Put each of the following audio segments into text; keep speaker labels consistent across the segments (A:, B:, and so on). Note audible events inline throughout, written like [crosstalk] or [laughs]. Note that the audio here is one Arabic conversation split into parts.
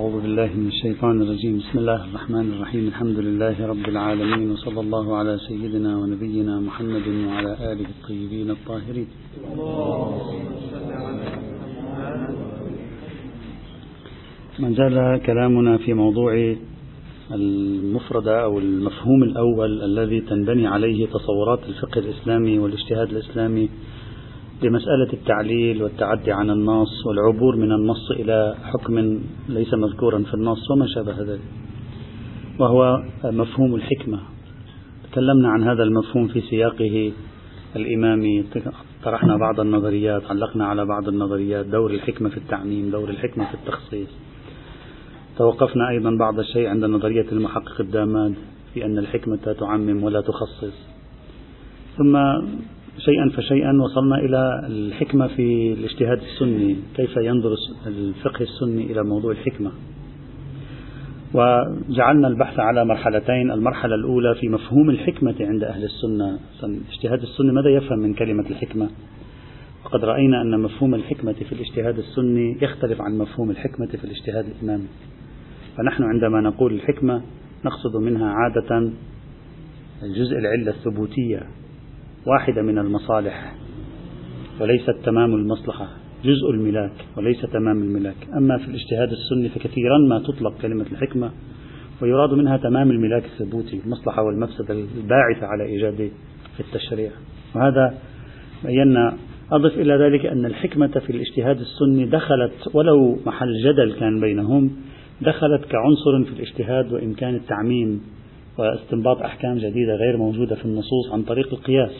A: أعوذ بالله من الشيطان الرجيم. بسم الله الرحمن الرحيم. الحمد لله رب العالمين وصلى الله على سيدنا ونبينا محمد وعلى آله الطيبين الطاهرين. ما زال كلامنا في موضوع المفردة أو المفهوم الأول الذي تنبني عليه تصورات الفقه الإسلامي والاجتهاد الإسلامي بمسألة التعليل والتعدي عن النص والعبور من النص إلى حكم ليس مذكورا في النص وما شابه ذلك وهو مفهوم الحكمة. تكلمنا عن هذا المفهوم في سياقه الإمامي طرحنا بعض النظريات علقنا على بعض النظريات دور الحكمة في التعميم دور الحكمة في التخصيص. توقفنا أيضا بعض الشيء عند نظرية المحقق الداماد في أن الحكمة تعمم ولا تخصص. ثم شيئا فشيئا وصلنا إلى الحكمة في الاجتهاد السني كيف ينظر الفقه السني إلى موضوع الحكمة. وجعلنا البحث على مرحلتين المرحلة الأولى في مفهوم الحكمة عند أهل السنة. الاجتهاد السني ماذا يفهم من كلمة الحكمة؟ وقد رأينا أن مفهوم الحكمة في الاجتهاد السني يختلف عن مفهوم الحكمة في الاجتهاد الإمامي. فنحن عندما نقول الحكمة نقصد منها عادة الجزء العلة الثبوتية. واحدة من المصالح وليست تمام المصلحة جزء الملاك وليس تمام الملاك. أما في الاجتهاد السني فكثيرا ما تطلق كلمة الحكمة ويراد منها تمام الملاك الثبوتي المصلحة والمفسدة الباعثة على إيجاد التشريع. وهذا بينا أضف إلى ذلك أن الحكمة في الاجتهاد السني دخلت ولو محل جدل كان بينهم دخلت كعنصر في الاجتهاد وإمكان التعميم. واستنباط أحكام جديدة غير موجودة في النصوص عن طريق القياس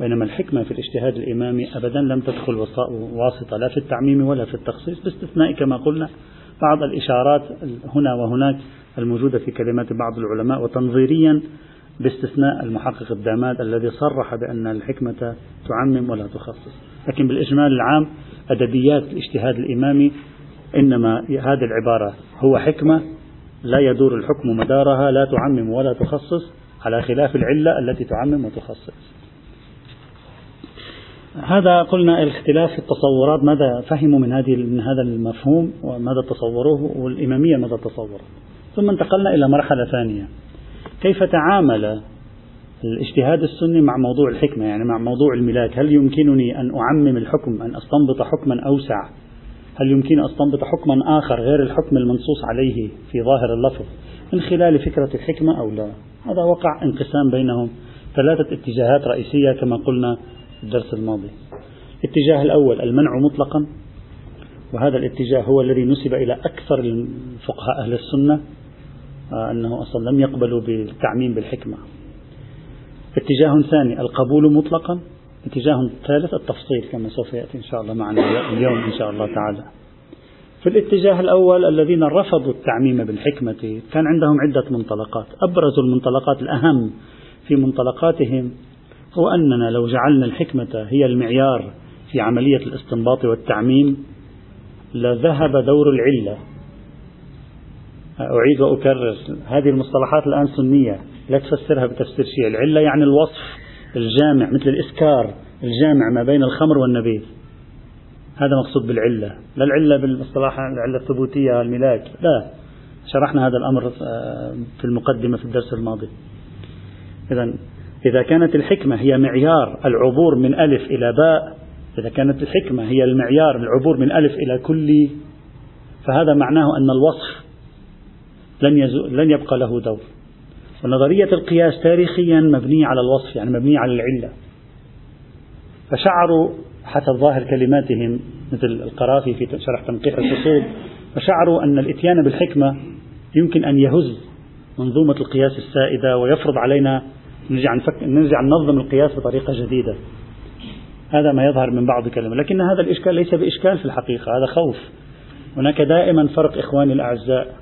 A: بينما الحكمة في الاجتهاد الإمامي أبدا لم تدخل واسطة لا في التعميم ولا في التخصيص باستثناء كما قلنا بعض الإشارات هنا وهناك الموجودة في كلمات بعض العلماء وتنظيريا باستثناء المحقق الداماد الذي صرح بأن الحكمة تعمم ولا تخصص. لكن بالإجمال العام أدبيات الاجتهاد الإمامي إنما هذه العبارة هو حكمة لا يدور الحكم مدارها لا تعمم ولا تخصص على خلاف العلة التي تعمم وتخصص. هذا قلنا الاختلاف في التصورات ماذا فهموا من هذه من هذا المفهوم وماذا تصوروه والإمامية ماذا تصورت. ثم انتقلنا إلى مرحلة ثانية. كيف تعامل الاجتهاد السني مع موضوع الحكمة؟ يعني مع موضوع الملاك. هل يمكنني أن أعمم الحكم أن أستنبط حكما أوسع هل يمكن أستنبط حكما آخر غير الحكم المنصوص عليه في ظاهر اللفظ من خلال فكرة الحكمة أو لا؟ هذا وقع انقسام بينهم. ثلاثة اتجاهات رئيسية كما قلنا في الدرس الماضي. الاتجاه الأول المنع مطلقا. وهذا الاتجاه هو الذي نسب إلى أكثر الفقهاء أهل السنة آه، أنه أصلا لم يقبلوا بالتعميم بالحكمة. اتجاه ثاني القبول مطلقا. اتجاه ثالث التفصيل كما سوف يأتي إن شاء الله معنا اليوم إن شاء الله تعالى. في الاتجاه الأول الذين رفضوا التعميم بالحكمة كان عندهم عدة منطلقات. أبرز المنطلقات الأهم في منطلقاتهم هو أننا لو جعلنا الحكمة هي المعيار في عملية الاستنباط والتعميم لذهب دور العلة. أعيد وأكرر هذه المصطلحات الآن سنية لا تفسرها بتفسير شيء. العلة يعني الوصف الجامع مثل الإسكار الجامع ما بين الخمر والنبيذ. هذا مقصود بالعلة لا العلة بالمصطلح العلة الثبوتية الملاك لا. شرحنا هذا الأمر آه، في المقدمة في الدرس الماضي. إذا إذا كانت الحكمة هي معيار العبور من ألف إلى باء إذا كانت الحكمة هي المعيار العبور من ألف إلى كل فهذا معناه أن الوصف لن, لن يبقى له دور. ونظرية القياس تاريخيا مبنية على الوصف يعني مبنية على العلة. فشعروا حسب ظاهر كلماتهم مثل القرافي في شرح تنقيح الفصول فشعروا أن الإتيان بالحكمة يمكن أن يهز منظومة القياس السائدة ويفرض علينا نرجع نفك... نرجع ننظم القياس بطريقة جديدة. هذا ما يظهر من بعض كلمة لكن هذا الإشكال ليس بإشكال في الحقيقة هذا خوف. هناك دائما فرق إخواني الأعزاء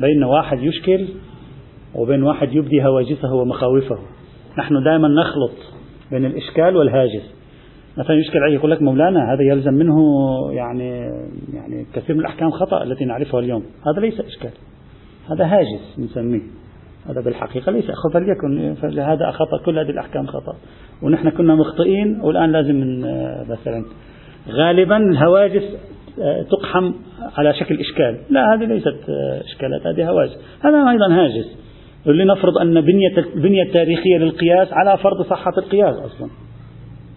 A: بين واحد يشكل وبين واحد يبدي هواجسه ومخاوفه. نحن دائما نخلط بين الإشكال والهاجس. مثلا يشكل عليه يقول لك مولانا هذا يلزم منه يعني يعني كثير من الأحكام خطأ التي نعرفها اليوم. هذا ليس إشكال. هذا هاجس نسميه. هذا بالحقيقة ليس. فليكن فلهذا خطأ كل هذه الأحكام خطأ. ونحن كنا مخطئين والآن لازم من مثلا. غالبا الهواجس تقحم على شكل إشكال. لا هذه ليست إشكالات هذه هواجس. هذا أيضا هاجس. لنفرض أن بنية البنية التاريخية للقياس على فرض صحة القياس أصلا.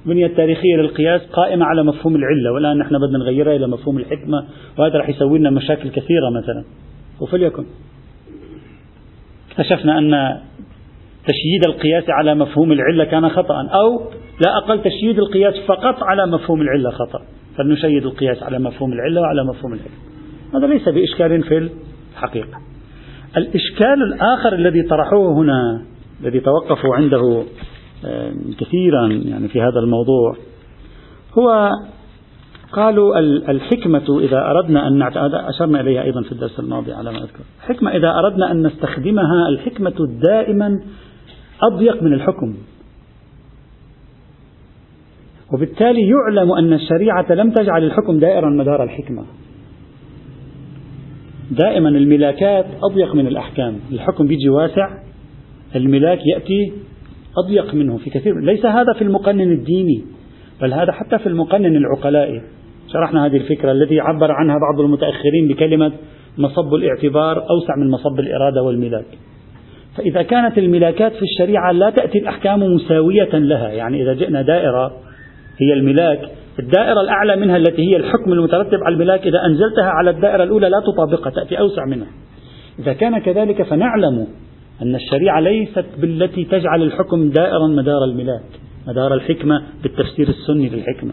A: البنية التاريخية للقياس قائمة على مفهوم العلة والآن نحن بدنا نغيرها إلى مفهوم الحكمة وهذا راح يسوي لنا مشاكل كثيرة مثلا. وفليكن. اكتشفنا أن تشييد القياس على مفهوم العلة كان خطأ أو لا أقل تشييد القياس فقط على مفهوم العلة خطأ. فلنشيد القياس على مفهوم العلة وعلى مفهوم الحكمة. هذا ليس بإشكال في الحقيقة. الإشكال الآخر الذي طرحوه هنا الذي توقفوا عنده كثيرا يعني في هذا الموضوع هو قالوا الحكمة إذا أردنا أن أشرنا إليها أيضا في الدرس الماضي على ما أذكر. الحكمة إذا أردنا أن نستخدمها الحكمة دائما أضيق من الحكم. وبالتالي يعلم أن الشريعة لم تجعل الحكم دائرا مدار الحكمة. دائما الملاكات أضيق من الأحكام. الحكم بيجي واسع الملاك يأتي أضيق منه في كثير. ليس هذا في المقنن الديني بل هذا حتى في المقنن العقلائي. شرحنا هذه الفكرة التي عبر عنها بعض المتأخرين بكلمة مصب الاعتبار أوسع من مصب الإرادة والملاك. فإذا كانت الملاكات في الشريعة لا تأتي الأحكام مساوية لها يعني إذا جئنا دائرة هي الملاك الدائرة الأعلى منها التي هي الحكم المترتب على الملاك إذا أنزلتها على الدائرة الأولى لا تطابقها تأتي أوسع منها. إذا كان كذلك فنعلم أن الشريعة ليست بالتي تجعل الحكم دائرا مدار الملاك مدار الحكمة بالتفسير السني للحكمة.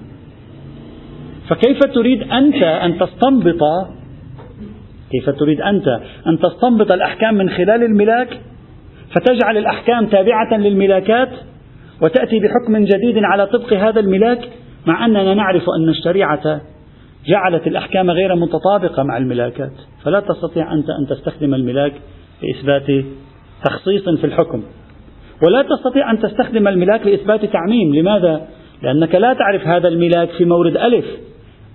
A: فكيف تريد أنت أن تستنبط كيف تريد أنت أن تستنبط الأحكام من خلال الملاك؟ فتجعل الأحكام تابعة للملاكات وتأتي بحكم جديد على طبق هذا الملاك؟ مع أننا نعرف أن الشريعة جعلت الأحكام غير متطابقة مع الملاكات فلا تستطيع أنت أن تستخدم الملاك لإثبات تخصيص في الحكم. ولا تستطيع أن تستخدم الملاك لإثبات تعميم لماذا؟ لأنك لا تعرف هذا الملاك في مورد ألف.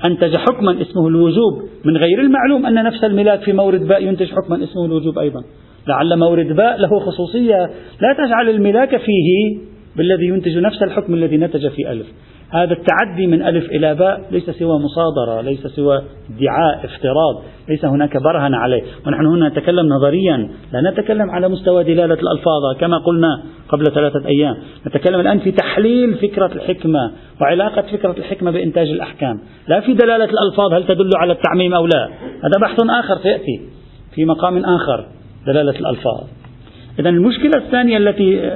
A: أنتج حكما اسمه الوجوب. من غير المعلوم أن نفس الملاك في مورد باء ينتج حكما اسمه الوجوب أيضا. لعل مورد باء له خصوصية. لا تجعل الملاك فيه بالذي ينتج نفس الحكم الذي نتج في ألف. هذا التعدي من ألف إلى باء ليس سوى مصادرة ليس سوى ادعاء افتراض ليس هناك برهن عليه. ونحن هنا نتكلم نظريا لا نتكلم على مستوى دلالة الألفاظ كما قلنا قبل ثلاثة أيام. نتكلم الآن في تحليل فكرة الحكمة وعلاقة فكرة الحكمة بإنتاج الأحكام. لا في دلالة الألفاظ هل تدل على التعميم أو لا. هذا بحث آخر سيأتي في مقام آخر دلالة الألفاظ. إذا المشكلة الثانية التي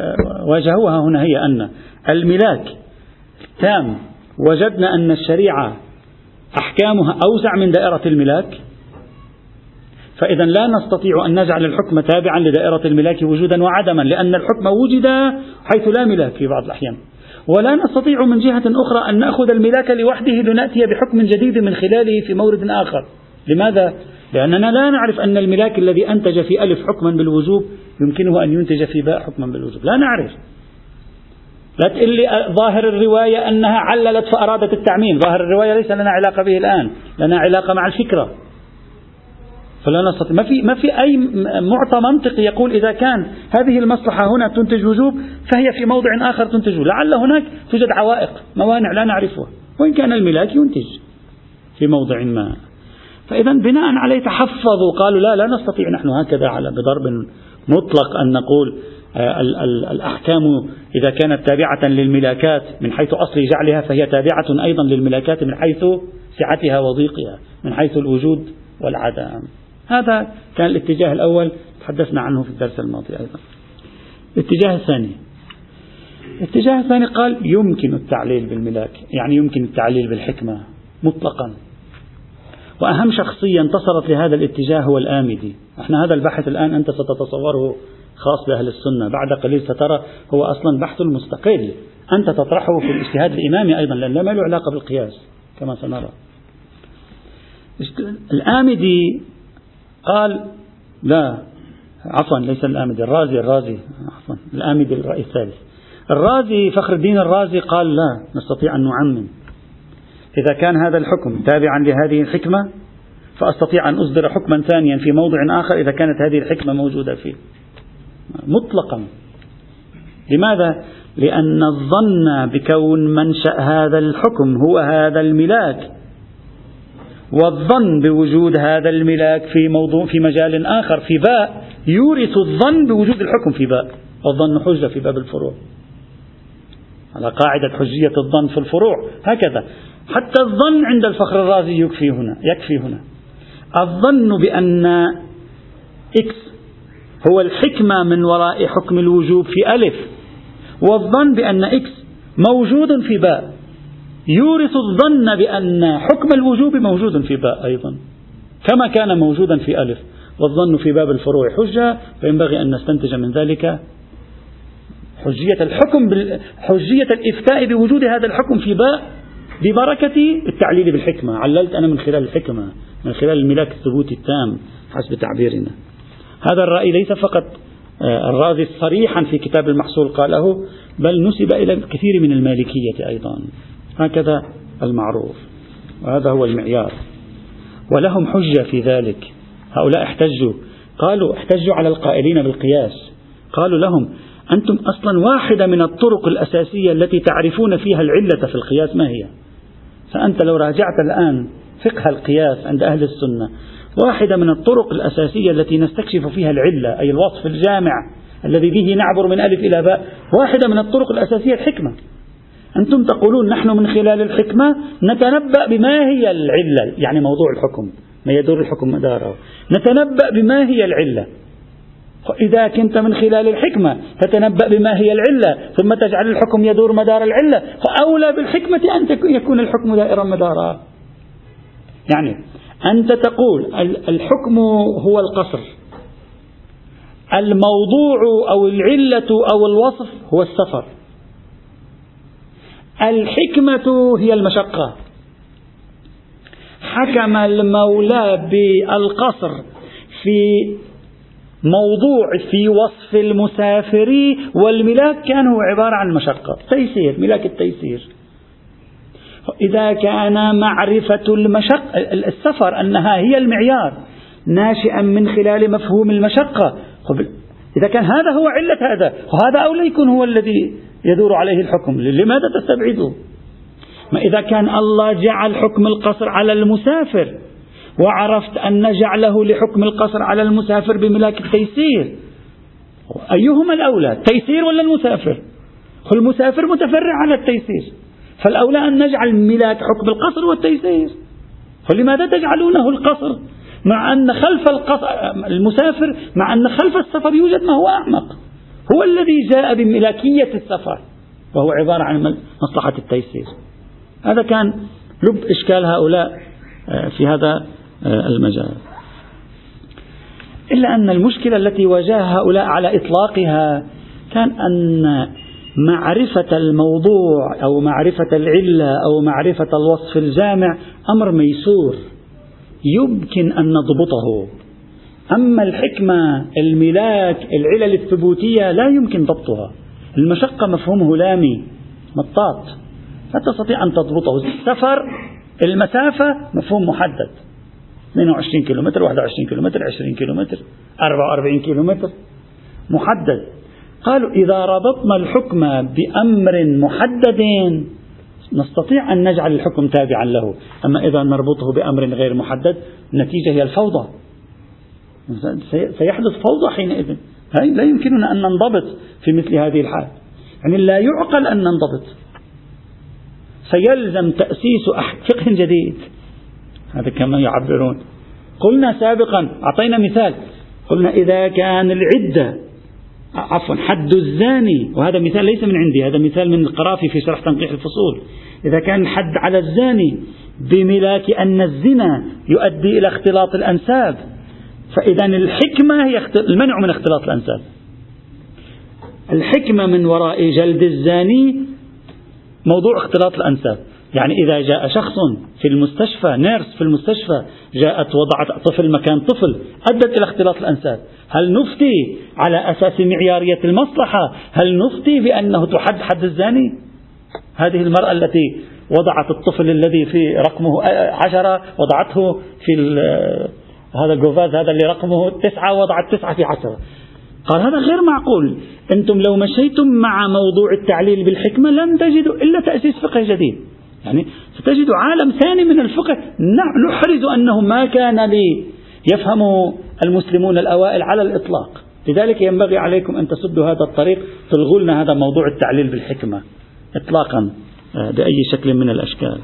A: واجهوها هنا هي أن الملاك تام. وجدنا أن الشريعة أحكامها أوسع من دائرة الملاك. فإذا لا نستطيع أن نجعل الحكم تابعا لدائرة الملاك وجودا وعدما لأن الحكم وجد حيث لا ملاك في بعض الأحيان. ولا نستطيع من جهة أخرى أن نأخذ الملاك لوحده لنأتي بحكم جديد من خلاله في مورد آخر. لماذا؟ لأننا لا نعرف أن الملاك الذي أنتج في ألف حكما بالوجوب يمكنه أن ينتج في باء حكما بالوجوب. لا نعرف. لا تقول لي ظاهر الرواية أنها عللت فأرادت التعميم. ظاهر الرواية ليس لنا علاقة به الآن لنا علاقة مع الفكرة. فلا نستطيع. ما في ما في أي معطى منطقي يقول إذا كان هذه المصلحة هنا تنتج وجوب فهي في موضع آخر تنتج لعل هناك توجد عوائق موانع لا نعرفها. وإن كان الملاك ينتج في موضع ما. فإذا بناء عليه تحفظوا قالوا لا لا نستطيع. نحن هكذا على بضرب مطلق أن نقول آه، الأحكام إذا كانت تابعة للملاكات من حيث أصل جعلها فهي تابعة أيضا للملاكات من حيث سعتها وضيقها من حيث الوجود والعدم. هذا كان الاتجاه الأول تحدثنا عنه في الدرس الماضي أيضا. الاتجاه الثاني. الاتجاه الثاني قال يمكن التعليل بالملاك يعني يمكن التعليل بالحكمة مطلقا. وأهم شخصية انتصرت لهذا الاتجاه هو الآمدي. إحنا هذا البحث الآن أنت ستصوره خاص لأهل السنة. بعد قليل سترى هو أصلا بحث مستقل. أنت تطرحه في الاجتهاد الإمامي أيضا لأن ما له علاقة بالقياس كما سنرى. الآمدي قال لا عفوا ليس الآمدي الرازي الرازي عفوا الآمدي الرأي الثالث. الرازي فخر الدين الرازي قال لا نستطيع أن نعمم. إذا كان هذا الحكم تابعا لهذه الحكمة فأستطيع أن أصدر حكما ثانيا في موضع آخر إذا كانت هذه الحكمة موجودة فيه. مطلقا. لماذا؟ لأن الظن بكون منشأ هذا الحكم هو هذا الملاك. والظن بوجود هذا الملاك في موضوع في مجال آخر في باء يورث الظن بوجود الحكم في باء. والظن حجة في باب الفروع. على قاعدة حجية الظن في الفروع. هكذا. حتى الظن عند الفخر الرازي يكفي هنا يكفي هنا. الظن بأن X هو الحكمة من وراء حكم الوجوب في ألف والظن بأن X موجود في باء. يورث الظن بأن حكم الوجوب موجود في باء أيضا كما كان موجودا في ألف والظن في باب الفروع حجة فينبغي أن نستنتج من ذلك حجية الحكم حجية الإفتاء بوجود هذا الحكم في باء ببركة التعليل بالحكمة. عللت أنا من خلال الحكمة من خلال الملاك الثبوتي التام حسب تعبيرنا. هذا الرأي ليس فقط آه، الرازي صريحا في كتاب المحصول قاله بل نسب إلى الكثير من المالكية أيضا. هكذا المعروف وهذا هو المعيار. ولهم حجة في ذلك. هؤلاء احتجوا. قالوا احتجوا على القائلين بالقياس. قالوا لهم أنتم أصلا واحدة من الطرق الأساسية التي تعرفون فيها العلة في القياس. ما هي؟ فأنت لو راجعت الآن فقه القياس عند أهل السنة واحدة من الطرق الأساسية التي نستكشف فيها العلة أي الوصف الجامع الذي به نعبر من ألف إلى باء واحدة من الطرق الأساسية الحكمة. أنتم تقولون نحن من خلال الحكمة نتنبأ بما هي العلة يعني موضوع الحكم ما يدور الحكم مداره نتنبأ بما هي العلة. إذا كنت من خلال الحكمة تتنبأ بما هي العلة ثم تجعل الحكم يدور مدار العلة فأولى بالحكمة أن يكون الحكم دائرا مدارا. يعني أنت تقول الحكم هو القصر. الموضوع أو العلة أو الوصف هو السفر. الحكمة هي المشقة. حكم المولى بالقصر في موضوع في وصف المسافر والملاك كان هو عبارة عن مشقة. تيسير ملاك التيسير. إذا كان معرفة المشقة السفر أنها هي المعيار ناشئا من خلال مفهوم المشقة. إذا كان هذا هو علة هذا وهذا أولى يكون هو الذي يدور عليه الحكم لماذا تستبعده؟ ما إذا كان الله جعل حكم القصر على المسافر وعرفت أن جعله لحكم القصر على المسافر بملاك التيسير أيهما الأولى التيسير ولا المسافر؟ المسافر متفرع على التيسير. فالأولى أن نجعل ملاك حكم القصر والتيسير فلماذا تجعلونه القصر؟ مع أن خلف القصر المسافر مع أن خلف السفر يوجد ما هو أعمق. هو الذي جاء بملاكية السفر وهو عبارة عن مصلحة التيسير هذا كان لب إشكال هؤلاء آه، في هذا آه، المجال. إلا أن المشكلة التي واجهها هؤلاء على إطلاقها كان أن معرفة الموضوع أو معرفة العلة أو معرفة الوصف الجامع أمر ميسور. يمكن أن نضبطه. أما الحكمة الملاك العلل الثبوتية لا يمكن ضبطها. المشقة مفهومه لامي مطاط. لا تستطيع أن تضبطه. السفر المسافة مفهوم محدد. 22 كيلومتر 21 كيلومتر 20 كيلومتر 44 كيلومتر. محدد. قالوا إذا ربطنا الحكم بأمر محدد نستطيع أن نجعل الحكم تابعا له. أما إذا نربطه بأمر غير محدد النتيجة هي الفوضى. سيحدث فوضى حينئذ. لا يمكننا أن ننضبط في مثل هذه الحال. يعني لا يعقل أن ننضبط. سيلزم تأسيس فقه جديد. هذا كما يعبرون. قلنا سابقا أعطينا مثال. قلنا إذا كان العدة عفوا حد الزاني. وهذا مثال ليس من عندي هذا مثال من القرافي في شرح تنقيح الفصول. إذا كان الحد على الزاني بملاك أن الزنا يؤدي إلى اختلاط الأنساب فإذا الحكمة هي المنع من اختلاط الأنساب. الحكمة من وراء جلد الزاني موضوع اختلاط الأنساب. يعني إذا جاء شخص في المستشفى نيرس في المستشفى جاءت وضعت طفل مكان طفل أدت إلى اختلاط الأنساب. هل نفتي على أساس معيارية المصلحة؟ هل نفتي بأنه تحد حد الزاني؟ هذه المرأة التي وضعت الطفل الذي في رقمه عشرة وضعته في هذا الجوفاز هذا اللي رقمه تسعة وضعت تسعة في عشرة. قال هذا غير معقول. أنتم لو مشيتم مع موضوع التعليل بالحكمة لن تجدوا إلا تأسيس فقه جديد. يعني ستجد عالم ثاني من الفقه. نحرز أنه ما كان لي يفهم المسلمون الأوائل على الإطلاق. لذلك ينبغي عليكم أن تسدوا هذا الطريق تلغوا لنا هذا موضوع التعليل بالحكمة إطلاقا آه، بأي شكل من الأشكال.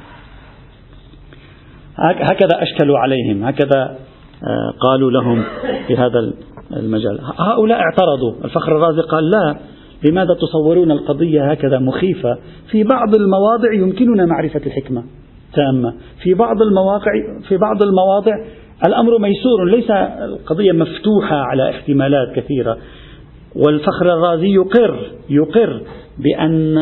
A: هكذا أشكلوا عليهم هكذا آه، قالوا لهم في هذا المجال. هؤلاء اعترضوا. الفخر الرازي قال لا لماذا تصورون القضية هكذا مخيفة؟ في بعض المواضع يمكننا معرفة الحكمة تامة. في بعض المواقع في بعض المواضع الأمر ميسور ليس القضية مفتوحة على احتمالات كثيرة. والفخر الرازي يقر يقر بأن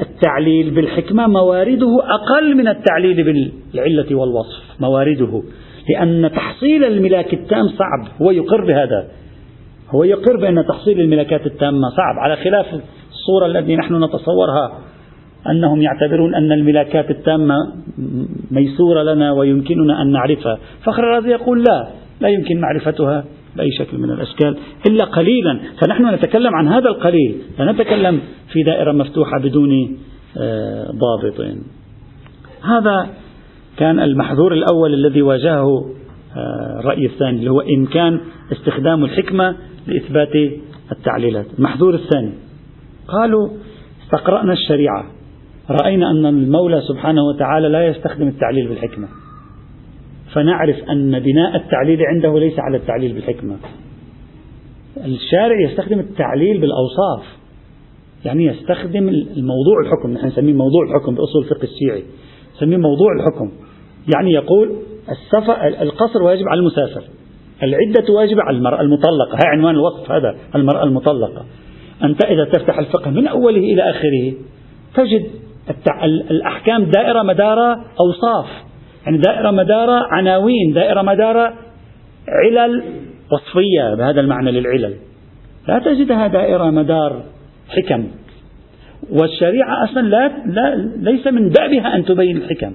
A: التعليل بالحكمة موارده أقل من التعليل بالعلة والوصف موارده. لأن تحصيل الملاك التام صعب هو يقر بهذا. هو يقر بأن تحصيل الملكات التامة صعب على خلاف الصورة التي نحن نتصورها. أنهم يعتبرون أن الملاكات التامة ميسورة لنا ويمكننا أن نعرفها. فخر الرازي يقول لا لا يمكن معرفتها بأي شكل من الأشكال إلا قليلا. فنحن نتكلم عن هذا القليل لا نتكلم في دائرة مفتوحة بدون آه، ضابط. هذا كان المحظور الأول الذي واجهه آه، الرأي الثاني اللي هو إمكان استخدام الحكمة لإثبات التعليلات. المحظور الثاني قالوا استقرأنا الشريعة. رأينا أن المولى سبحانه وتعالى لا يستخدم التعليل بالحكمة. فنعرف أن بناء التعليل عنده ليس على التعليل بالحكمة. الشارع يستخدم التعليل بالأوصاف. يعني يستخدم الموضوع الحكم. نحن نسميه موضوع الحكم بأصول الفقه الشيعي. نسميه موضوع الحكم. يعني يقول السفر القصر واجب على المسافر. العدة واجبة على المرأة المطلقة. هي عنوان الوصف هذا المرأة المطلقة. أنت إذا تفتح الفقه من أوله إلى آخره تجد الأحكام دائرة مدار أوصاف. يعني دائرة مدار عناوين دائرة مدار علل وصفية بهذا المعنى للعلل. لا تجدها دائرة مدار حكم. والشريعة أصلا لا, لا ليس من بابها أن تبين الحكم.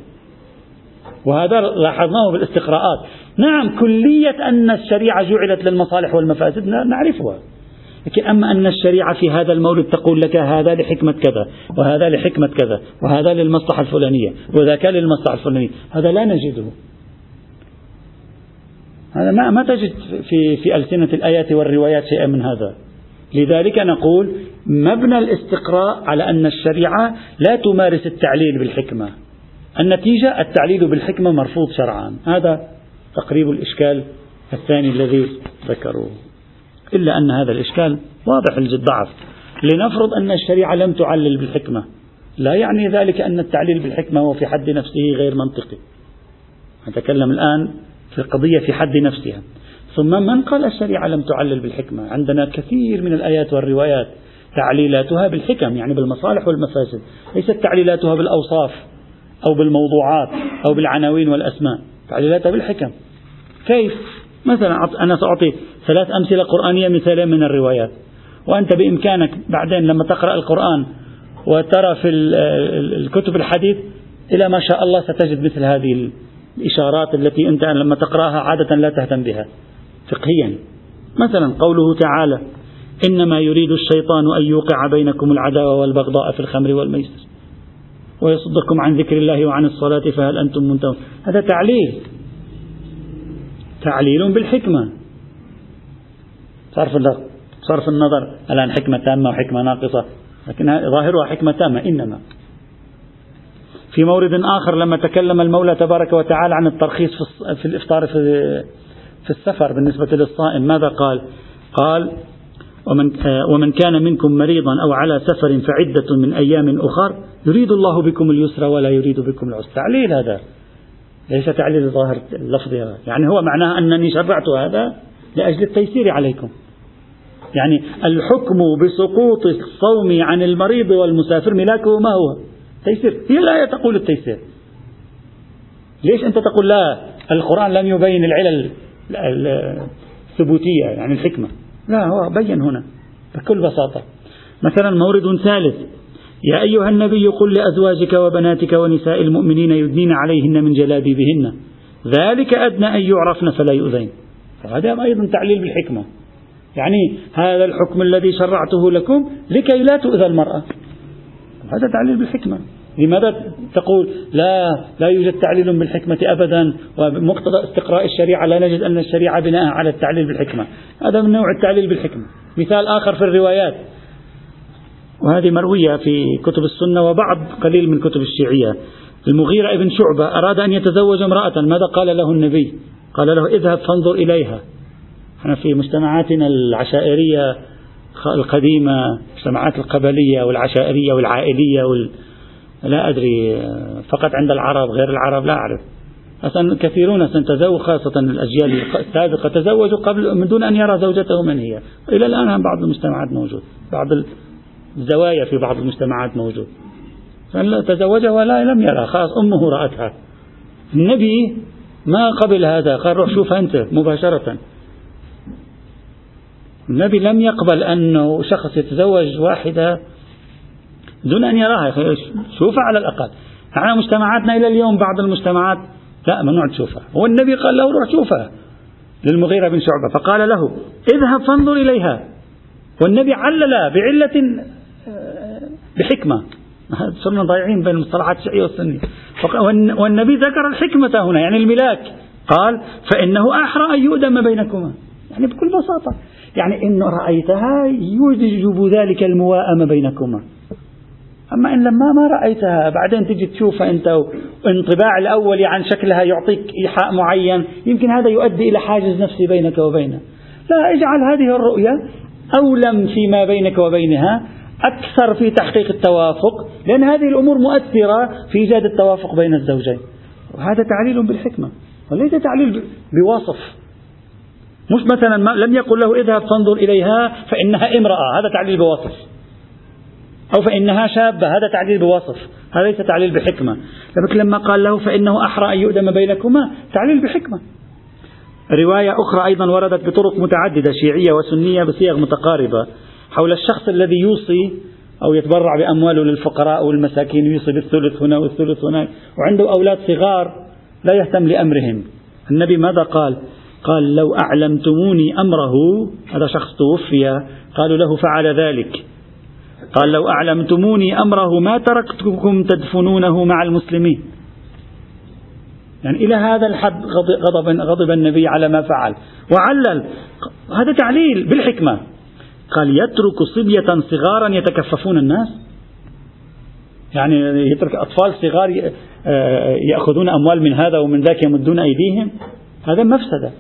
A: وهذا لاحظناه بالاستقراءات. نعم كلية أن الشريعة جعلت للمصالح والمفاسد نعرفها. لكن أما أن الشريعة في هذا المورد تقول لك هذا لحكمة كذا وهذا لحكمة كذا وهذا للمصلحة الفلانية وذاك للمصلحة الفلانية هذا لا نجده. هذا ما ما تجد في في ألسنة الآيات والروايات شيئا من هذا. لذلك نقول مبنى الاستقراء على أن الشريعة لا تمارس التعليل بالحكمة. النتيجة التعليل بالحكمة مرفوض شرعا. هذا تقريب الإشكال الثاني الذي ذكروه. إلا أن هذا الإشكال واضح الضعف. لنفرض أن الشريعة لم تعلل بالحكمة. لا يعني ذلك أن التعليل بالحكمة هو في حد نفسه غير منطقي. نتكلم الآن في القضية في حد نفسها. ثم من قال الشريعة لم تعلل بالحكمة؟ عندنا كثير من الآيات والروايات تعليلاتها بالحكم يعني بالمصالح والمفاسد. ليست تعليلاتها بالأوصاف أو بالموضوعات أو بالعناوين والأسماء تعليلاتها بالحكم. كيف؟ مثلا أنا سأعطي ثلاث أمثلة قرآنية مثالين من الروايات. وأنت بإمكانك بعدين لما تقرأ القرآن وترى في الكتب الحديث إلى ما شاء الله ستجد مثل هذه الإشارات التي أنت لما تقرأها عادة لا تهتم بها. فقهيا. مثلا قوله تعالى إنما يريد الشيطان أن يوقع بينكم العداوة والبغضاء في الخمر والميسر. ويصدكم عن ذكر الله وعن الصلاة فهل أنتم منتهون هذا تعليل. تعليل بالحكمة. صرف صرف النظر. الآن حكمة تامة وحكمة ناقصة. لكن ظاهرها حكمة تامة إنما. في مورد آخر لما تكلم المولى تبارك وتعالى عن الترخيص في الإفطار في في السفر بالنسبة للصائم ماذا قال؟ قال ومن ومن كان منكم مريضا أو على سفر فعدة من أيام أخر يريد الله بكم اليسر ولا يريد بكم العسر. تعليل هذا. ليس تعليل ظاهر اللفظ يعني هو معناه أنني شرعت هذا. لأجل التيسير عليكم. يعني الحكم بسقوط الصوم عن المريض والمسافر ملاكه ما هو؟ تيسير. هي الآية تقول التيسير. ليش أنت تقول لا؟ القرآن لم يبين العلل الثبوتية يعني الحكمة. لا هو بين هنا بكل بساطة. مثلا مورد ثالث. يا أيها النبي قل لأزواجك وبناتك ونساء المؤمنين يدنين عليهن من جلابيبهن. ذلك أدنى أن يعرفن فلا يؤذين. فهذا أيضا تعليل بالحكمة. يعني هذا الحكم الذي شرعته لكم لكي لا تؤذى المرأة. هذا تعليل بالحكمة. لماذا تقول لا لا يوجد تعليل بالحكمة أبدا؟ ومقتضى استقراء الشريعة لا نجد أن الشريعة بناء على التعليل بالحكمة. هذا من نوع التعليل بالحكمة. مثال آخر في الروايات. وهذه مروية في كتب السنة وبعض قليل من كتب الشيعية. المغيرة ابن شعبة أراد أن يتزوج امرأة. ماذا قال له النبي؟ قال له اذهب فانظر إليها. إحنا في مجتمعاتنا العشائرية القديمة المجتمعات القبلية والعشائرية والعائلية وال... لا أدري فقط عند العرب غير العرب لا أعرف. أصلا كثيرون تزوج خاصة الأجيال السابقة تزوجوا قبل من دون أن يرى زوجته من هي. إلى الآن بعض المجتمعات موجود. بعض الزوايا في بعض المجتمعات موجود. تزوجها ولا لم يرى خلاص أمه رأتها. النبي ما قبل هذا؟ قال روح شوف أنت مباشرة. النبي لم يقبل أنه شخص يتزوج واحدة دون أن يراها. شوفها على الأقل. إحنا مجتمعاتنا إلى اليوم بعض المجتمعات. لا ممنوع تشوفها والنبي قال له روح شوفها للمغيرة بن شعبة. فقال له اذهب فانظر إليها. والنبي علل بعلة آه، بحكمة. [laughs] صرنا ضايعين بين المصطلحات الشيعية والسنية. والنبي ذكر الحكمة هنا يعني الملاك. قال فإنه أحرى أن يؤدم بينكما. يعني بكل بساطة. يعني إن رأيتها يوجب ذلك المواءمة بينكما. أما إن لما ما رأيتها بعدين تجي تشوفها أنت وانطباع الأول عن شكلها يعطيك إيحاء معين يمكن هذا يؤدي إلى حاجز نفسي بينك وبينها لا اجعل هذه الرؤية أولم فيما بينك وبينها. أكثر في تحقيق التوافق لأن هذه الأمور مؤثرة في إيجاد التوافق بين الزوجين. وهذا تعليل بالحكمة وليس تعليل بوصف. مش مثلا ما لم يقل له اذهب فانظر إليها فإنها امرأة هذا تعليل بوصف. أو فإنها شابة هذا تعليل بوصف. هذا ليس تعليل بحكمة. لكن لما قال له فإنه أحرى أن يؤدم بينكما تعليل بحكمة. رواية أخرى أيضا وردت بطرق متعددة شيعية وسنية بصيغ متقاربة. حول الشخص الذي يوصي أو يتبرع بأمواله للفقراء والمساكين يوصي بالثلث هنا والثلث هناك وعنده أولاد صغار لا يهتم لأمرهم. النبي ماذا قال؟ قال لو أعلمتموني أمره هذا شخص توفي قالوا له فعل ذلك. قال لو أعلمتموني أمره ما تركتكم تدفنونه مع المسلمين؟ يعني إلى هذا الحد غضب, غضب النبي على ما فعل. وعلل هذا تعليل بالحكمة. قال يترك صبية صغارا يتكففون الناس؟ يعني يترك أطفال صغار آه، يأخذون أموال من هذا ومن ذاك يمدون أيديهم؟ هذا مفسدة.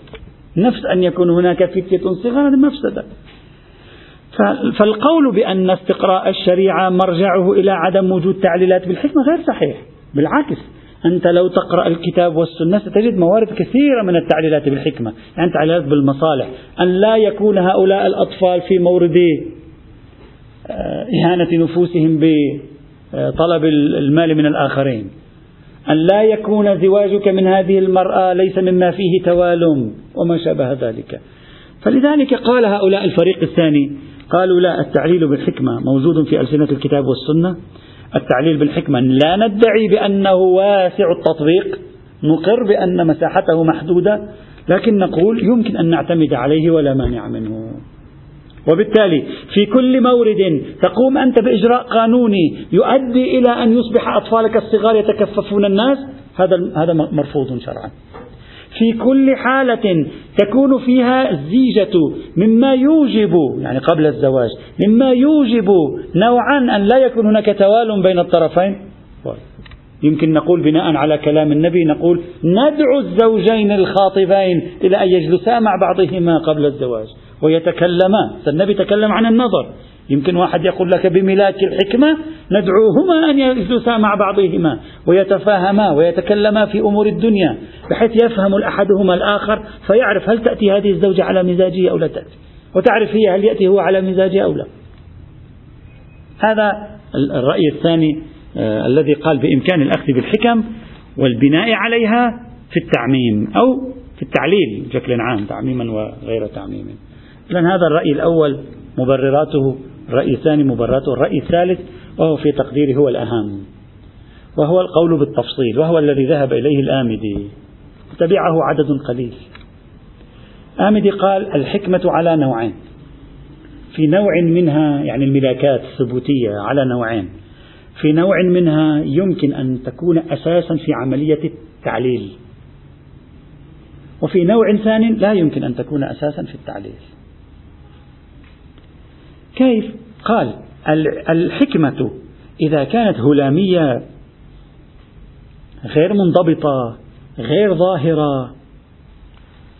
A: نفس أن يكون هناك فتية صغار هذا مفسدة. فالقول بأن استقراء الشريعة مرجعه إلى عدم وجود تعليلات بالحكمة غير صحيح. بالعكس أنت لو تقرأ الكتاب والسنة ستجد موارد كثيرة من التعليلات بالحكمة. يعني تعليلات بالمصالح أن لا يكون هؤلاء الأطفال في مورد آه، إهانة نفوسهم بطلب المال من الآخرين. أن لا يكون زواجك من هذه المرأة ليس مما فيه توالم وما شابه ذلك. فلذلك قال هؤلاء الفريق الثاني قالوا لا التعليل بالحكمة موجود في ألسنة الكتاب والسنة. التعليل بالحكمة. لا ندعي بأنه واسع التطبيق نقر بأن مساحته محدودة لكن نقول يمكن أن نعتمد عليه ولا مانع منه. وبالتالي في كل مورد تقوم أنت بإجراء قانوني يؤدي إلى أن يصبح أطفالك الصغار يتكففون الناس هذا هذا مرفوض شرعا. في كل حالة تكون فيها الزيجة مما يوجب يعني قبل الزواج مما يوجب نوعا أن لا يكون هناك توال بين الطرفين. يمكن نقول بناء على كلام النبي نقول ندعو الزوجين الخاطبين إلى أن يجلسا مع بعضهما قبل الزواج ويتكلما. النبي تكلم عن النظر. يمكن واحد يقول لك بملاك الحكمة ندعوهما أن يجلسا مع بعضهما ويتفاهما ويتكلما في أمور الدنيا بحيث يفهم الأحدهما الآخر فيعرف هل تأتي هذه الزوجة على مزاجه أو لا تأتي وتعرف هي هل يأتي هو على مزاجه أو لا. هذا الرأي الثاني آه الذي قال بإمكان الأخذ بالحكم والبناء عليها في التعميم أو في التعليل بشكل عام تعميما وغير تعميم. إذا هذا الرأي الأول مبرراته الرأي الثاني مبرراته الرأي الثالث وهو في تقديري هو الأهم. وهو القول بالتفصيل وهو الذي ذهب إليه الآمدي. تبعه عدد قليل. آمدي قال الحكمة على نوعين. في نوع منها يعني الملاكات الثبوتية على نوعين. في نوع منها يمكن أن تكون أساسا في عملية التعليل. وفي نوع ثاني لا يمكن أن تكون أساسا في التعليل. كيف؟ قال الحكمة إذا كانت هلامية غير منضبطة غير ظاهرة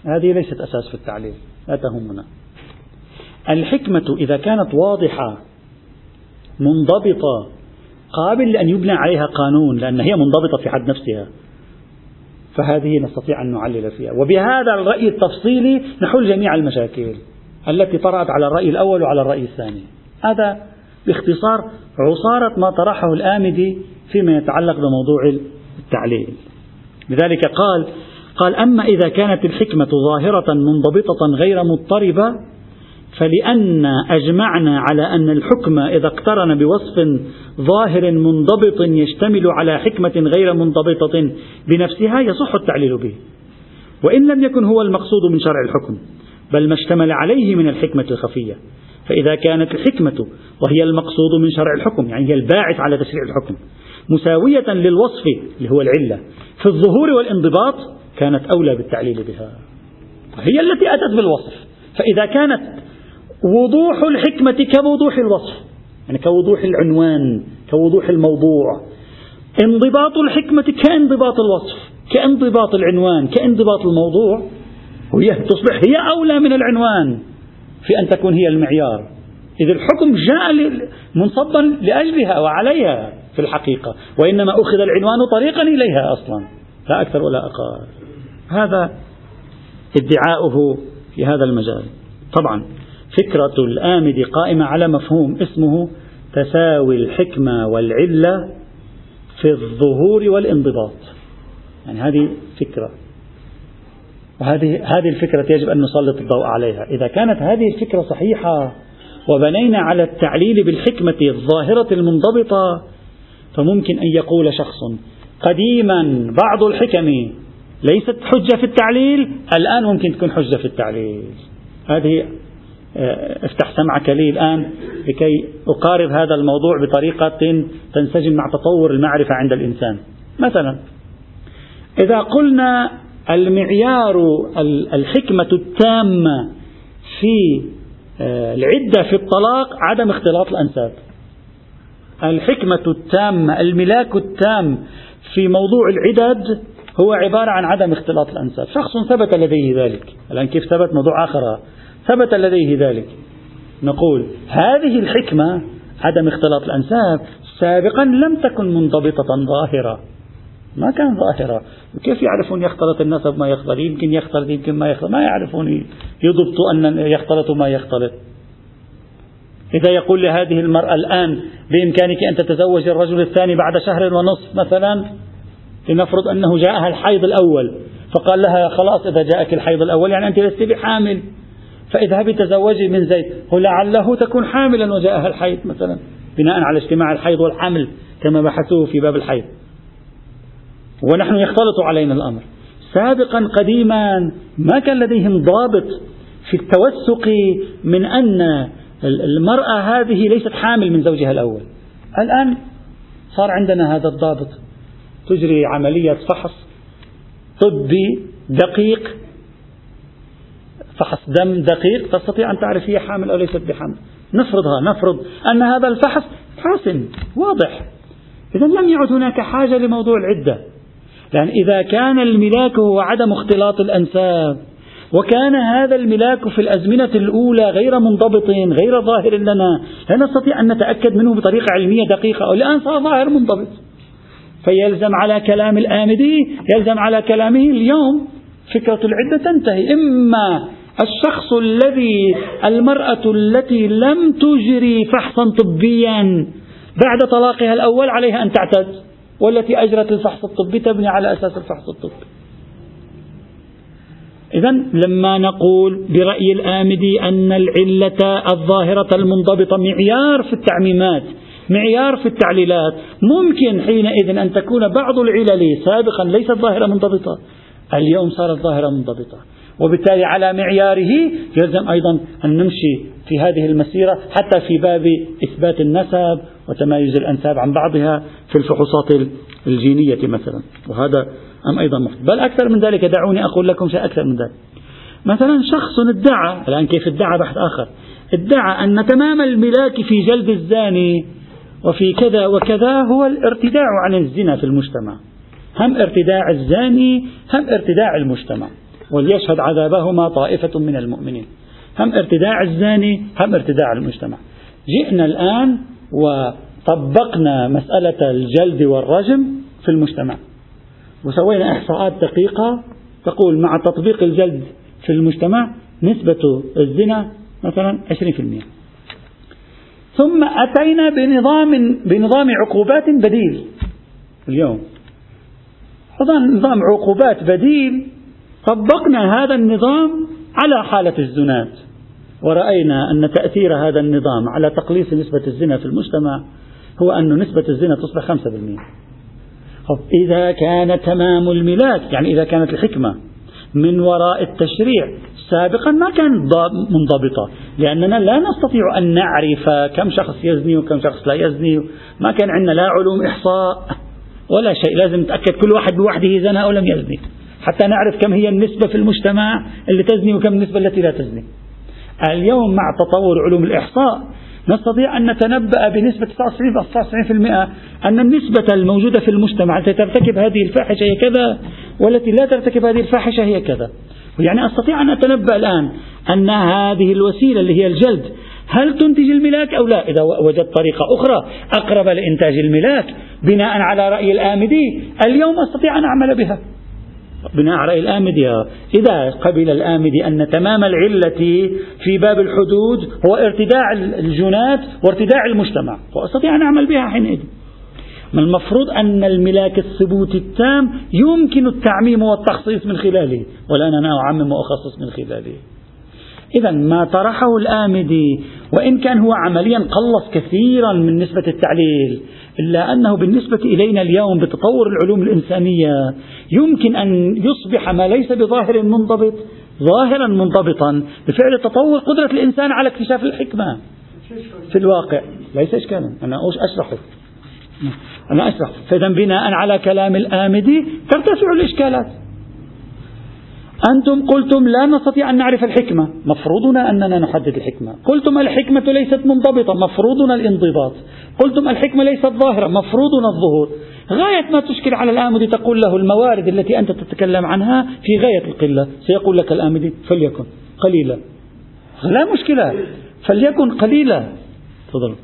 A: هذه ليست أساس في التعليل لا تهمنا. الحكمة إذا كانت واضحة منضبطة قابل لأن يبنى عليها قانون لأن هي منضبطة في حد نفسها فهذه نستطيع أن نعلل فيها. وبهذا الرأي التفصيلي نحل جميع المشاكل. التي طرأت على الرأي الأول وعلى الرأي الثاني. هذا باختصار عصارة ما طرحه الآمدي فيما يتعلق بموضوع التعليل. لذلك قال قال أما إذا كانت الحكمة ظاهرة منضبطة غير مضطربة فلأن أجمعنا على أن الحكم إذا اقترن بوصف ظاهر منضبط يشتمل على حكمة غير منضبطة بنفسها يصح التعليل به. وإن لم يكن هو المقصود من شرع الحكم. بل ما اشتمل عليه من الحكمة الخفية. فإذا كانت الحكمة وهي المقصود من شرع الحكم يعني هي الباعث على تشريع الحكم مساوية للوصف اللي هو العلة في الظهور والانضباط كانت أولى بالتعليل بها. هي التي أتت بالوصف. فإذا كانت وضوح الحكمة كوضوح الوصف يعني كوضوح العنوان كوضوح الموضوع انضباط الحكمة كانضباط الوصف كانضباط العنوان كانضباط الموضوع وهي تصبح هي أولى من العنوان في أن تكون هي المعيار. إذ الحكم جاء منصبا لأجلها وعليها في الحقيقة وإنما أخذ العنوان طريقا إليها أصلا لا أكثر ولا أقل. هذا ادعاؤه في هذا المجال. طبعا فكرة الآمد قائمة على مفهوم اسمه تساوي الحكمة والعلة في الظهور والانضباط. يعني هذه فكرة. وهذه هذه الفكرة يجب أن نسلط الضوء عليها. إذا كانت هذه الفكرة صحيحة وبنينا على التعليل بالحكمة الظاهرة المنضبطة فممكن أن يقول شخص قديما بعض الحكم ليست حجة في التعليل الآن ممكن تكون حجة في التعليل. هذه آه، افتح سمعك لي الآن لكي أقارب هذا الموضوع بطريقة تنسجم مع تطور المعرفة عند الإنسان. مثلا إذا قلنا المعيار الحكمة التامة في آه، العدة في الطلاق عدم اختلاط الأنساب. الحكمة التامة الملاك التام في موضوع العدد هو عبارة عن عدم اختلاط الأنساب. شخص ثبت لديه ذلك. الآن كيف ثبت؟ موضوع آخر. ثبت لديه ذلك. نقول هذه الحكمة عدم اختلاط الأنساب سابقا لم تكن منضبطة ظاهرة. ما كان ظاهرة. كيف يعرفون يختلط النسب ما يختلط؟ يمكن يختلط يمكن ما يختلط. ما يعرفون. يضبطوا أن يختلط ما يختلط. إذا يقول لهذه المرأة الآن بإمكانك أن تتزوج الرجل الثاني بعد شهر ونصف مثلا لنفرض أنه جاءها الحيض الأول فقال لها خلاص إذا جاءك الحيض الأول يعني أنت لست بحامل. فاذهبي تزوجي من زيد ولعله تكون حاملا وجاءها الحيض مثلا بناء على اجتماع الحيض والحمل كما بحثوه في باب الحيض. ونحن يختلط علينا الأمر. سابقا قديما ما كان لديهم ضابط في التوثق من أن المرأة هذه ليست حامل من زوجها الأول. الآن صار عندنا هذا الضابط. تجري عملية فحص طبي دقيق. فحص دم دقيق. تستطيع أن تعرف هي حامل أو ليست بحامل. نفرضها نفرض أن هذا الفحص حاسم واضح. إذا لم يعد هناك حاجة لموضوع العدة. لأن إذا كان الملاك هو عدم اختلاط الأنساب وكان هذا الملاك في الأزمنة الأولى غير منضبط غير ظاهر لنا لا نستطيع أن نتأكد منه بطريقة علمية دقيقة والآن صار ظاهر منضبط. فيلزم على كلام الآمدي يلزم على كلامه اليوم. فكرة العدة تنتهي. إما الشخص الذي المرأة التي لم تجري فحصا طبيا بعد طلاقها الأول عليها أن تعتد. والتي أجرت الفحص الطبي تبني على أساس الفحص الطبي. إذا لما نقول برأي الآمدي أن العلة الظاهرة المنضبطة معيار في التعميمات معيار في التعليلات ممكن حينئذ أن تكون بعض العلل سابقا ليست ظاهرة منضبطة اليوم صارت ظاهرة منضبطة. وبالتالي على معياره يلزم أيضا أن نمشي في هذه المسيرة حتى في باب إثبات النسب وتمايز الأنساب عن بعضها في الفحوصات الجينية مثلا. وهذا أم أيضا محدث بل أكثر من ذلك دعوني أقول لكم شيء أكثر من ذلك. مثلا شخص ادعى الآن كيف ادعى بحث آخر ادعى أن تمام الملاك في جلد الزاني وفي كذا وكذا هو الارتداع عن الزنا في المجتمع. هم ارتداع الزاني هم ارتداع المجتمع. وليشهد عذابهما طائفة من المؤمنين. هم ارتداع الزاني هم ارتداع المجتمع. جئنا الآن وطبقنا مسألة الجلد والرجم في المجتمع. وسوينا إحصاءات دقيقة تقول مع تطبيق الجلد في المجتمع نسبة الزنا مثلا 20% ثم أتينا بنظام بنظام عقوبات بديل. اليوم. نظام عقوبات بديل طبقنا هذا النظام على حالة الزنات. ورأينا أن تأثير هذا النظام على تقليص نسبة الزنا في المجتمع هو أن نسبة الزنا تصبح 5% إذا كان تمام الملاك يعني إذا كانت الحكمة من وراء التشريع سابقا ما كانت منضبطة. لأننا لا نستطيع أن نعرف كم شخص يزني وكم شخص لا يزني. ما كان عندنا لا علوم إحصاء ولا شيء. لازم نتأكد كل واحد بوحده زنى أو لم يزني. حتى نعرف كم هي النسبة في المجتمع اللي تزني وكم النسبة التي لا تزني. اليوم مع تطور علوم الإحصاء نستطيع أن نتنبأ بنسبة 99% أن النسبة الموجودة في المجتمع التي ترتكب هذه الفاحشة هي كذا والتي لا ترتكب هذه الفاحشة هي كذا. يعني أستطيع أن أتنبأ الآن أن هذه الوسيلة اللي هي الجلد هل تنتج الملاك أو لا؟ إذا وجدت طريقة أخرى أقرب لإنتاج الملاك بناء على رأي الآمدي اليوم أستطيع أن أعمل بها. بناء على الآمدي إذا قبل الآمدي أن تمام العلة في باب الحدود هو ارتداع الجنات وارتداع المجتمع وأستطيع أن أعمل بها حينئذ. ما المفروض أن الملاك الثبوتي التام يمكن التعميم والتخصيص من خلاله ولا أنا أعمم وأخصص من خلاله. إذا ما طرحه الآمدي وإن كان هو عمليا قلص كثيرا من نسبة التعليل إلا أنه بالنسبة إلينا اليوم بتطور العلوم الإنسانية يمكن أن يصبح ما ليس بظاهر منضبط ظاهرا منضبطا بفعل تطور قدرة الإنسان على اكتشاف الحكمة في الواقع. ليس إشكالا. أنا أشرحه. أنا أشرح فإذا بناء على كلام الآمدي ترتفع الإشكالات. أنتم قلتم لا نستطيع أن نعرف الحكمة. مفروضنا أننا نحدد الحكمة. قلتم الحكمة ليست منضبطة. مفروضنا الانضباط. قلتم الحكمة ليست ظاهرة. مفروضنا الظهور. غاية ما تشكل على الآمدي تقول له الموارد التي أنت تتكلم عنها في غاية القلة. سيقول لك الآمدي فليكن قليلا. لا مشكلة. فليكن قليلا. تفضل.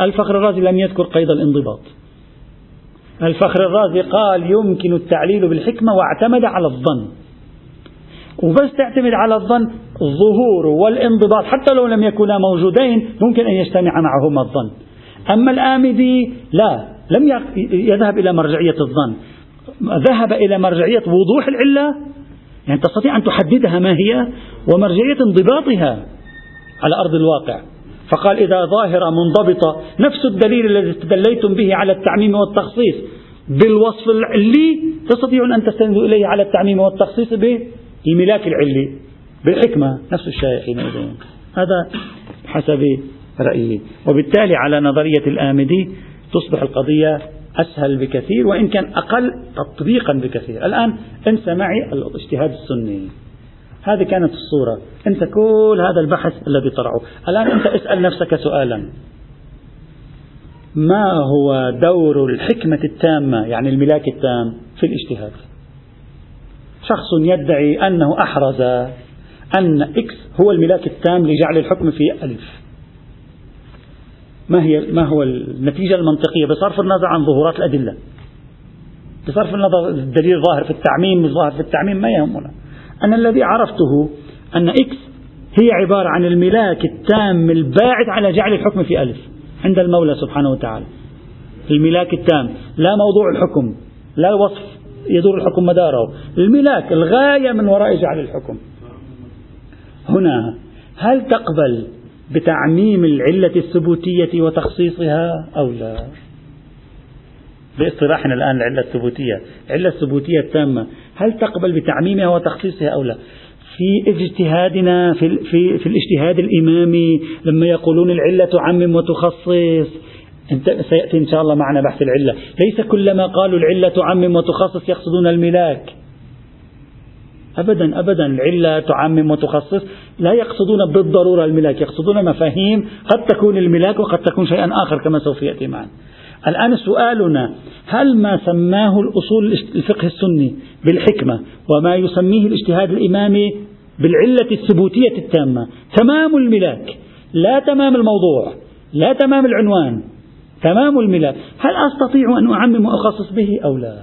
A: الفخر الرازي لم يذكر قيد الانضباط. الفخر الرازي قال يمكن التعليل بالحكمة واعتمد على الظن. وبس تعتمد على الظن الظهور والانضباط حتى لو لم يكونا موجودين ممكن أن يجتمع معهما الظن. أما الآمدي لا لم يذهب إلى مرجعية الظن. ذهب إلى مرجعية وضوح العلة يعني تستطيع أن تحددها ما هي ومرجعية انضباطها على أرض الواقع. فقال إذا ظاهرة منضبطة نفس الدليل الذي استدليتم به على التعميم والتخصيص. بالوصف العلي تستطيعون أن تستندوا إليه على التعميم والتخصيص بالملاك العلي. بالحكمة نفس الشيء حينئذ هذا حسب رأيي. وبالتالي على نظرية الآمدي تصبح القضية أسهل بكثير وإن كان أقل تطبيقا بكثير. الآن انسى معي الاجتهاد السني. هذه كانت الصورة. أنت كل هذا البحث الذي طرحه الآن أنت اسأل نفسك سؤالا. ما هو دور الحكمة التامة يعني الملاك التام في الاجتهاد؟ شخص يدعي أنه أحرز أن X هو الملاك التام لجعل الحكم في ألف. ما هي ما هو النتيجة المنطقية؟ بصرف النظر عن ظهورات الأدلة. بصرف النظر الدليل ظاهر في التعميم مش ظاهر في التعميم ما يهمنا. أنا الذي عرفته أن X هي عبارة عن الملاك التام الباعث على جعل الحكم في ألف عند المولى سبحانه وتعالى. الملاك التام لا موضوع الحكم لا الوصف يدور الحكم مداره. الملاك الغاية من وراء جعل الحكم. هنا هل تقبل بتعميم العلة الثبوتية وتخصيصها أو لا؟ باصطلاحنا الآن العلة الثبوتية. العلة الثبوتية التامة هل تقبل بتعميمها وتخصيصها أو لا؟ في اجتهادنا في, في, في الاجتهاد الإمامي لما يقولون العلة تعمم وتخصص سيأتي إن شاء الله معنا بحث العلة. ليس كلما قالوا العلة تعمم وتخصص يقصدون الملاك. أبدا أبدا العلة تعمم وتخصص. لا يقصدون بالضرورة الملاك يقصدون مفاهيم قد تكون الملاك وقد تكون شيئا آخر كما سوف يأتي معنا الآن سؤالنا هل ما سماه الأصول الفقه السني بالحكمة وما يسميه الاجتهاد الإمامي بالعلة الثبوتية التامة؟ تمام الملاك لا تمام الموضوع لا تمام العنوان تمام الملاك. هل أستطيع أن أعمم وأخصص به أو لا؟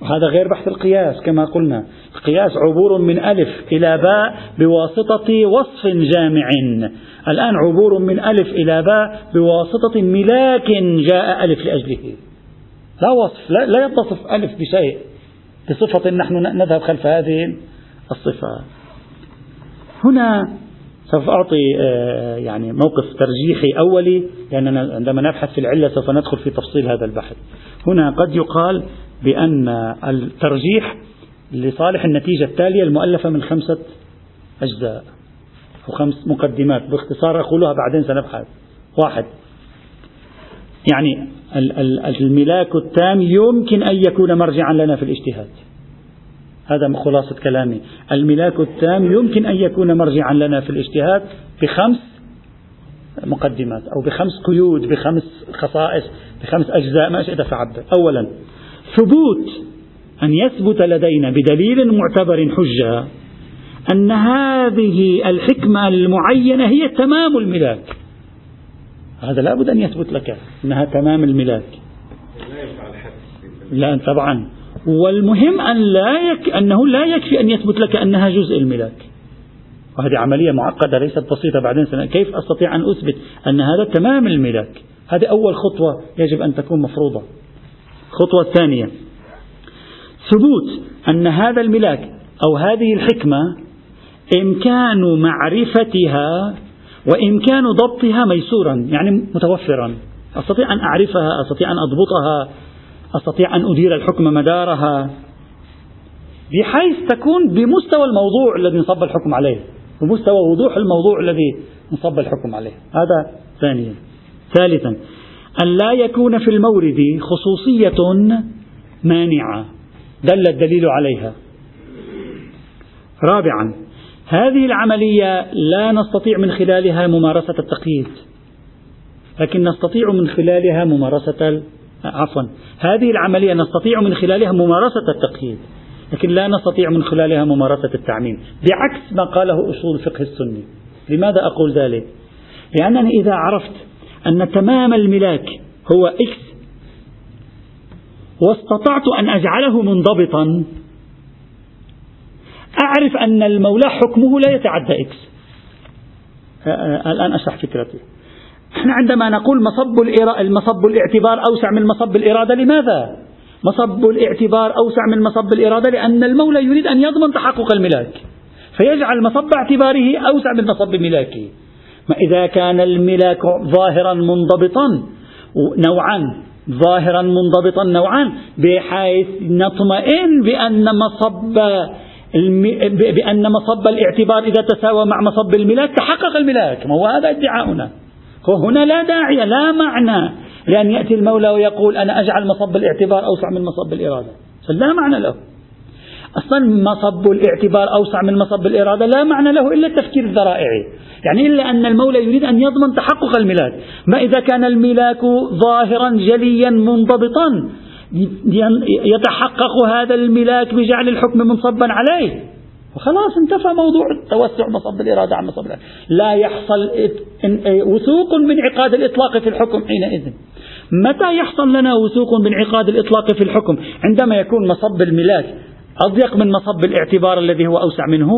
A: وهذا غير بحث القياس كما قلنا. القياس عبور من ألف إلى باء بواسطة وصف جامع. الآن عبور من ألف إلى باء بواسطة ملاك جاء ألف لأجله. لا وصف لا, لا يتصف ألف بشيء. بصفة نحن نذهب خلف هذه الصفة. هنا سوف أعطي آه، يعني موقف ترجيحي أولي لأننا عندما نبحث في العلة سوف ندخل في تفصيل هذا البحث. هنا قد يقال بأن الترجيح لصالح النتيجة التالية المؤلفة من خمسة أجزاء. أو خمس مقدمات باختصار أقولها بعدين سنبحث. واحد. يعني الملاك التام يمكن أن يكون مرجعا لنا في الاجتهاد. هذا خلاصة كلامي. الملاك التام يمكن أن يكون مرجعا لنا في الاجتهاد بخمس مقدمات أو بخمس قيود بخمس خصائص بخمس أجزاء ما شئت فعبر أولا ثبوت أن يثبت لدينا بدليل معتبر حجة أن هذه الحكمة المعينة هي تمام الملاك. هذا لابد أن يثبت لك أنها تمام الملاك. لا طبعا. والمهم أن لا يك أنه لا يكفي أن يثبت لك أنها جزء الملاك. وهذه عملية معقدة ليست بسيطة بعدين سنة كيف أستطيع أن أثبت أن هذا تمام الملاك؟ هذه أول خطوة يجب أن تكون مفروضة. الخطوة الثانية ثبوت أن هذا الملاك أو هذه الحكمة إمكان معرفتها وإمكان ضبطها ميسورا يعني متوفرا. أستطيع أن أعرفها أستطيع أن أضبطها أستطيع أن أدير الحكم مدارها بحيث تكون بمستوى الموضوع الذي نصب الحكم عليه بمستوى وضوح الموضوع الذي نصب الحكم عليه. هذا ثانيا. ثالثا أن لا يكون في المورد خصوصية مانعة دل الدليل عليها. رابعا هذه العملية لا نستطيع من خلالها ممارسة التقييد لكن نستطيع من خلالها ممارسة عفوا هذه العملية نستطيع من خلالها ممارسة التقييد لكن لا نستطيع من خلالها ممارسة التعميم بعكس ما قاله أصول الفقه السني لماذا أقول ذلك؟ لأنني إذا عرفت أن تمام الملاك هو X واستطعت أن أجعله منضبطا أعرف أن المولى حكمه لا يتعدى X الآن أشرح فكرتي. إحنا عندما نقول مصب المصب الاعتبار أوسع من مصب الإرادة لماذا؟ مصب الاعتبار أوسع من مصب الإرادة لأن المولى يريد أن يضمن تحقق الملاك. فيجعل مصب اعتباره أوسع من مصب ملاكه. ما إذا كان الملاك ظاهرا منضبطا نوعا ظاهرا منضبطا نوعا بحيث نطمئن بأن مصب بأن مصب الاعتبار إذا تساوى مع مصب الملاك تحقق الملاك ما هو هذا ادعاؤنا. هنا لا داعي لا معنى لأن يأتي المولى ويقول أنا أجعل مصب الاعتبار أوسع من مصب الإرادة. لا معنى له. أصلا مصب الاعتبار أوسع من مصب الإرادة لا معنى له إلا التفكير الذرائعي. يعني إلا أن المولى يريد أن يضمن تحقق الملاك ما إذا كان الملاك ظاهرا جليا منضبطا يتحقق هذا الملاك بجعل الحكم منصبا عليه. وخلاص انتفى موضوع توسع مصب الإرادة عن مصب الإرادة لا يحصل وثوق بانعقاد الإطلاق في الحكم حينئذ. متى يحصل لنا وثوق بانعقاد الإطلاق في الحكم؟ عندما يكون مصب الملاك أضيق من مصب الاعتبار الذي هو أوسع منه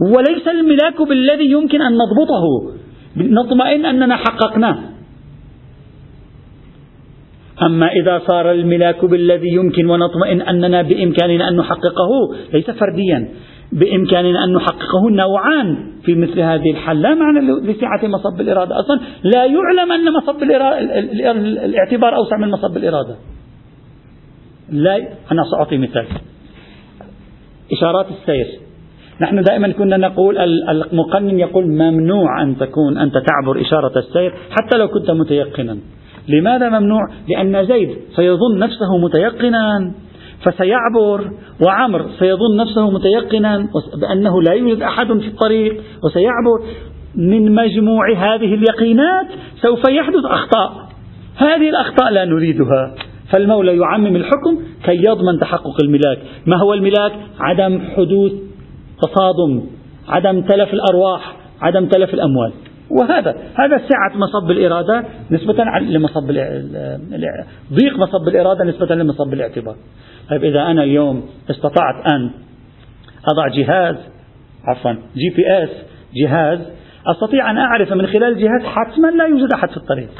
A: وليس الملاك بالذي يمكن أن نضبطه. نطمئن أننا حققناه. أما إذا صار الملاك بالذي يمكن ونطمئن أننا بإمكاننا أن نحققه ليس فرديا. بإمكاننا أن نحققه نوعان في مثل هذه الحال. لا معنى لسعة مصب الإرادة أصلا. لا يعلم أن مصب الاعتبار أوسع من مصب الإرادة. لا أنا سأعطي مثال. إشارات السير. نحن دائما كنا نقول المقنن يقول ممنوع أن تكون أنت تعبر إشارة السير حتى لو كنت متيقنا. لماذا ممنوع؟ لأن زيد سيظن نفسه متيقنا فسيعبر وعمر سيظن نفسه متيقنا بأنه لا يوجد أحد في الطريق وسيعبر. من مجموع هذه اليقينات سوف يحدث أخطاء. هذه الأخطاء لا نريدها. فالمولى يعمم الحكم كي يضمن تحقق الملاك. ما هو الملاك؟ عدم حدوث تصادم عدم تلف الأرواح عدم تلف الأموال. وهذا هذا سعة مصب الإرادة نسبة لمصب ضيق مصب الإرادة نسبة لمصب الاعتبار. طيب إذا أنا اليوم استطعت أن أضع جهاز عفوا GPS جهاز أستطيع أن أعرف من خلال الجهاز حتما لا يوجد أحد في الطريق.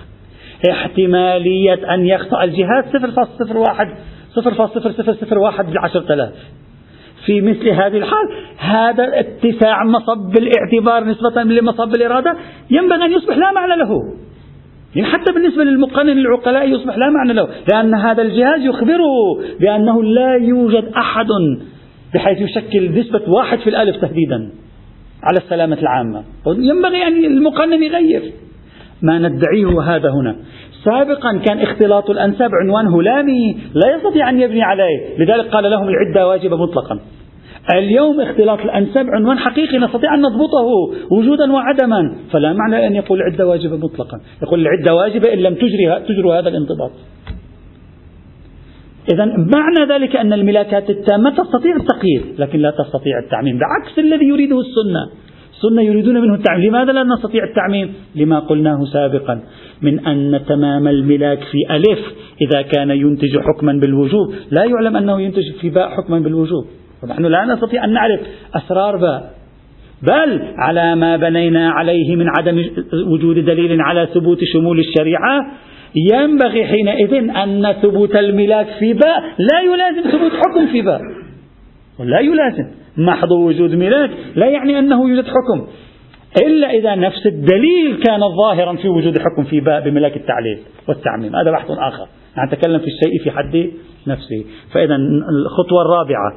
A: احتمالية أن يخطأ الجهاز 0.01 0.0001 بعشرة آلاف. في مثل هذه الحال هذا اتساع مصب الاعتبار نسبة لمصب الإرادة ينبغي أن يصبح لا معنى له. يعني حتى بالنسبة للمقنن العقلاء يصبح لا معنى له لأن هذا الجهاز يخبره بأنه لا يوجد أحد بحيث يشكل نسبة واحد في الألف تهديدا على السلامة العامة. ينبغي أن المقنن يغير. ما ندعيه هذا هنا. سابقا كان اختلاط الأنساب عنوان هلامي لا يستطيع أن يبني عليه. لذلك قال لهم العدة واجبة مطلقا. اليوم اختلاط الأنساب عنوان حقيقي نستطيع أن نضبطه وجودا وعدما. فلا معنى أن يقول العدة واجبة مطلقا. يقول العدة واجبة إن لم تجري تجروا هذا الانضباط. إذا معنى ذلك أن الملاكات التامة تستطيع التقييد لكن لا تستطيع التعميم. بعكس الذي يريده السنة. السنة يريدون منه التعميم لماذا لا نستطيع التعميم؟ لما قلناه سابقا. من أن تمام الملاك في ألف إذا كان ينتج حكما بالوجوب. لا يعلم أنه ينتج في باء حكما بالوجوب. ونحن لا نستطيع أن نعرف أسرار باء. بل على ما بنينا عليه من عدم وجود دليل على ثبوت شمول الشريعة ينبغي حينئذ أن ثبوت الملاك في باء. لا يلازم ثبوت حكم في باء. لا يلازم. محض وجود ملاك لا يعني أنه يوجد حكم. إلا إذا نفس الدليل كان ظاهرا في وجود الحكم في باء بملاك التعليل والتعميم. هذا بحث آخر. نتكلم في الشيء في حد نفسه. فإذا الخطوة الرابعة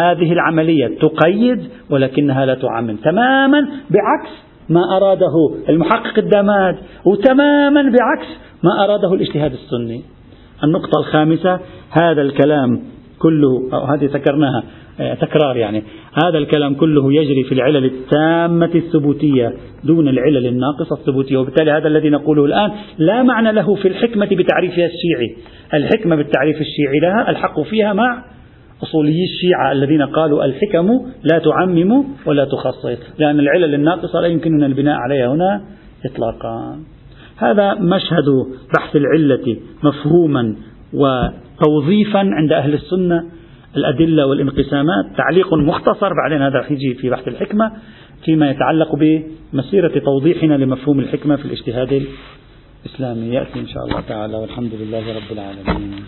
A: هذه العملية تقيد ولكنها لا تعمم. تماما بعكس ما أراده المحقق الدماد وتماما بعكس ما أراده الاجتهاد السني. النقطة الخامسة هذا الكلام كله أو هذه ذكرناها آه، تكرار يعني. هذا الكلام كله يجري في العلل التامة الثبوتية دون العلل الناقصة الثبوتية. وبالتالي هذا الذي نقوله الآن لا معنى له في الحكمة بتعريفها الشيعي. الحكمة بالتعريف الشيعي لها الحق فيها مع أصولي الشيعة الذين قالوا الحكم لا تعمم ولا تخصص لأن العلل الناقصة لا يمكننا البناء عليها هنا إطلاقا. هذا مشهد بحث العلة مفهوما وتوظيفا عند أهل السنة الأدلة والانقسامات تعليق مختصر بعدين هذا يجي في بحث الحكمة فيما يتعلق بمسيرة توضيحنا لمفهوم الحكمة في الاجتهاد الإسلامي. يأتي إن شاء الله تعالى والحمد لله رب العالمين.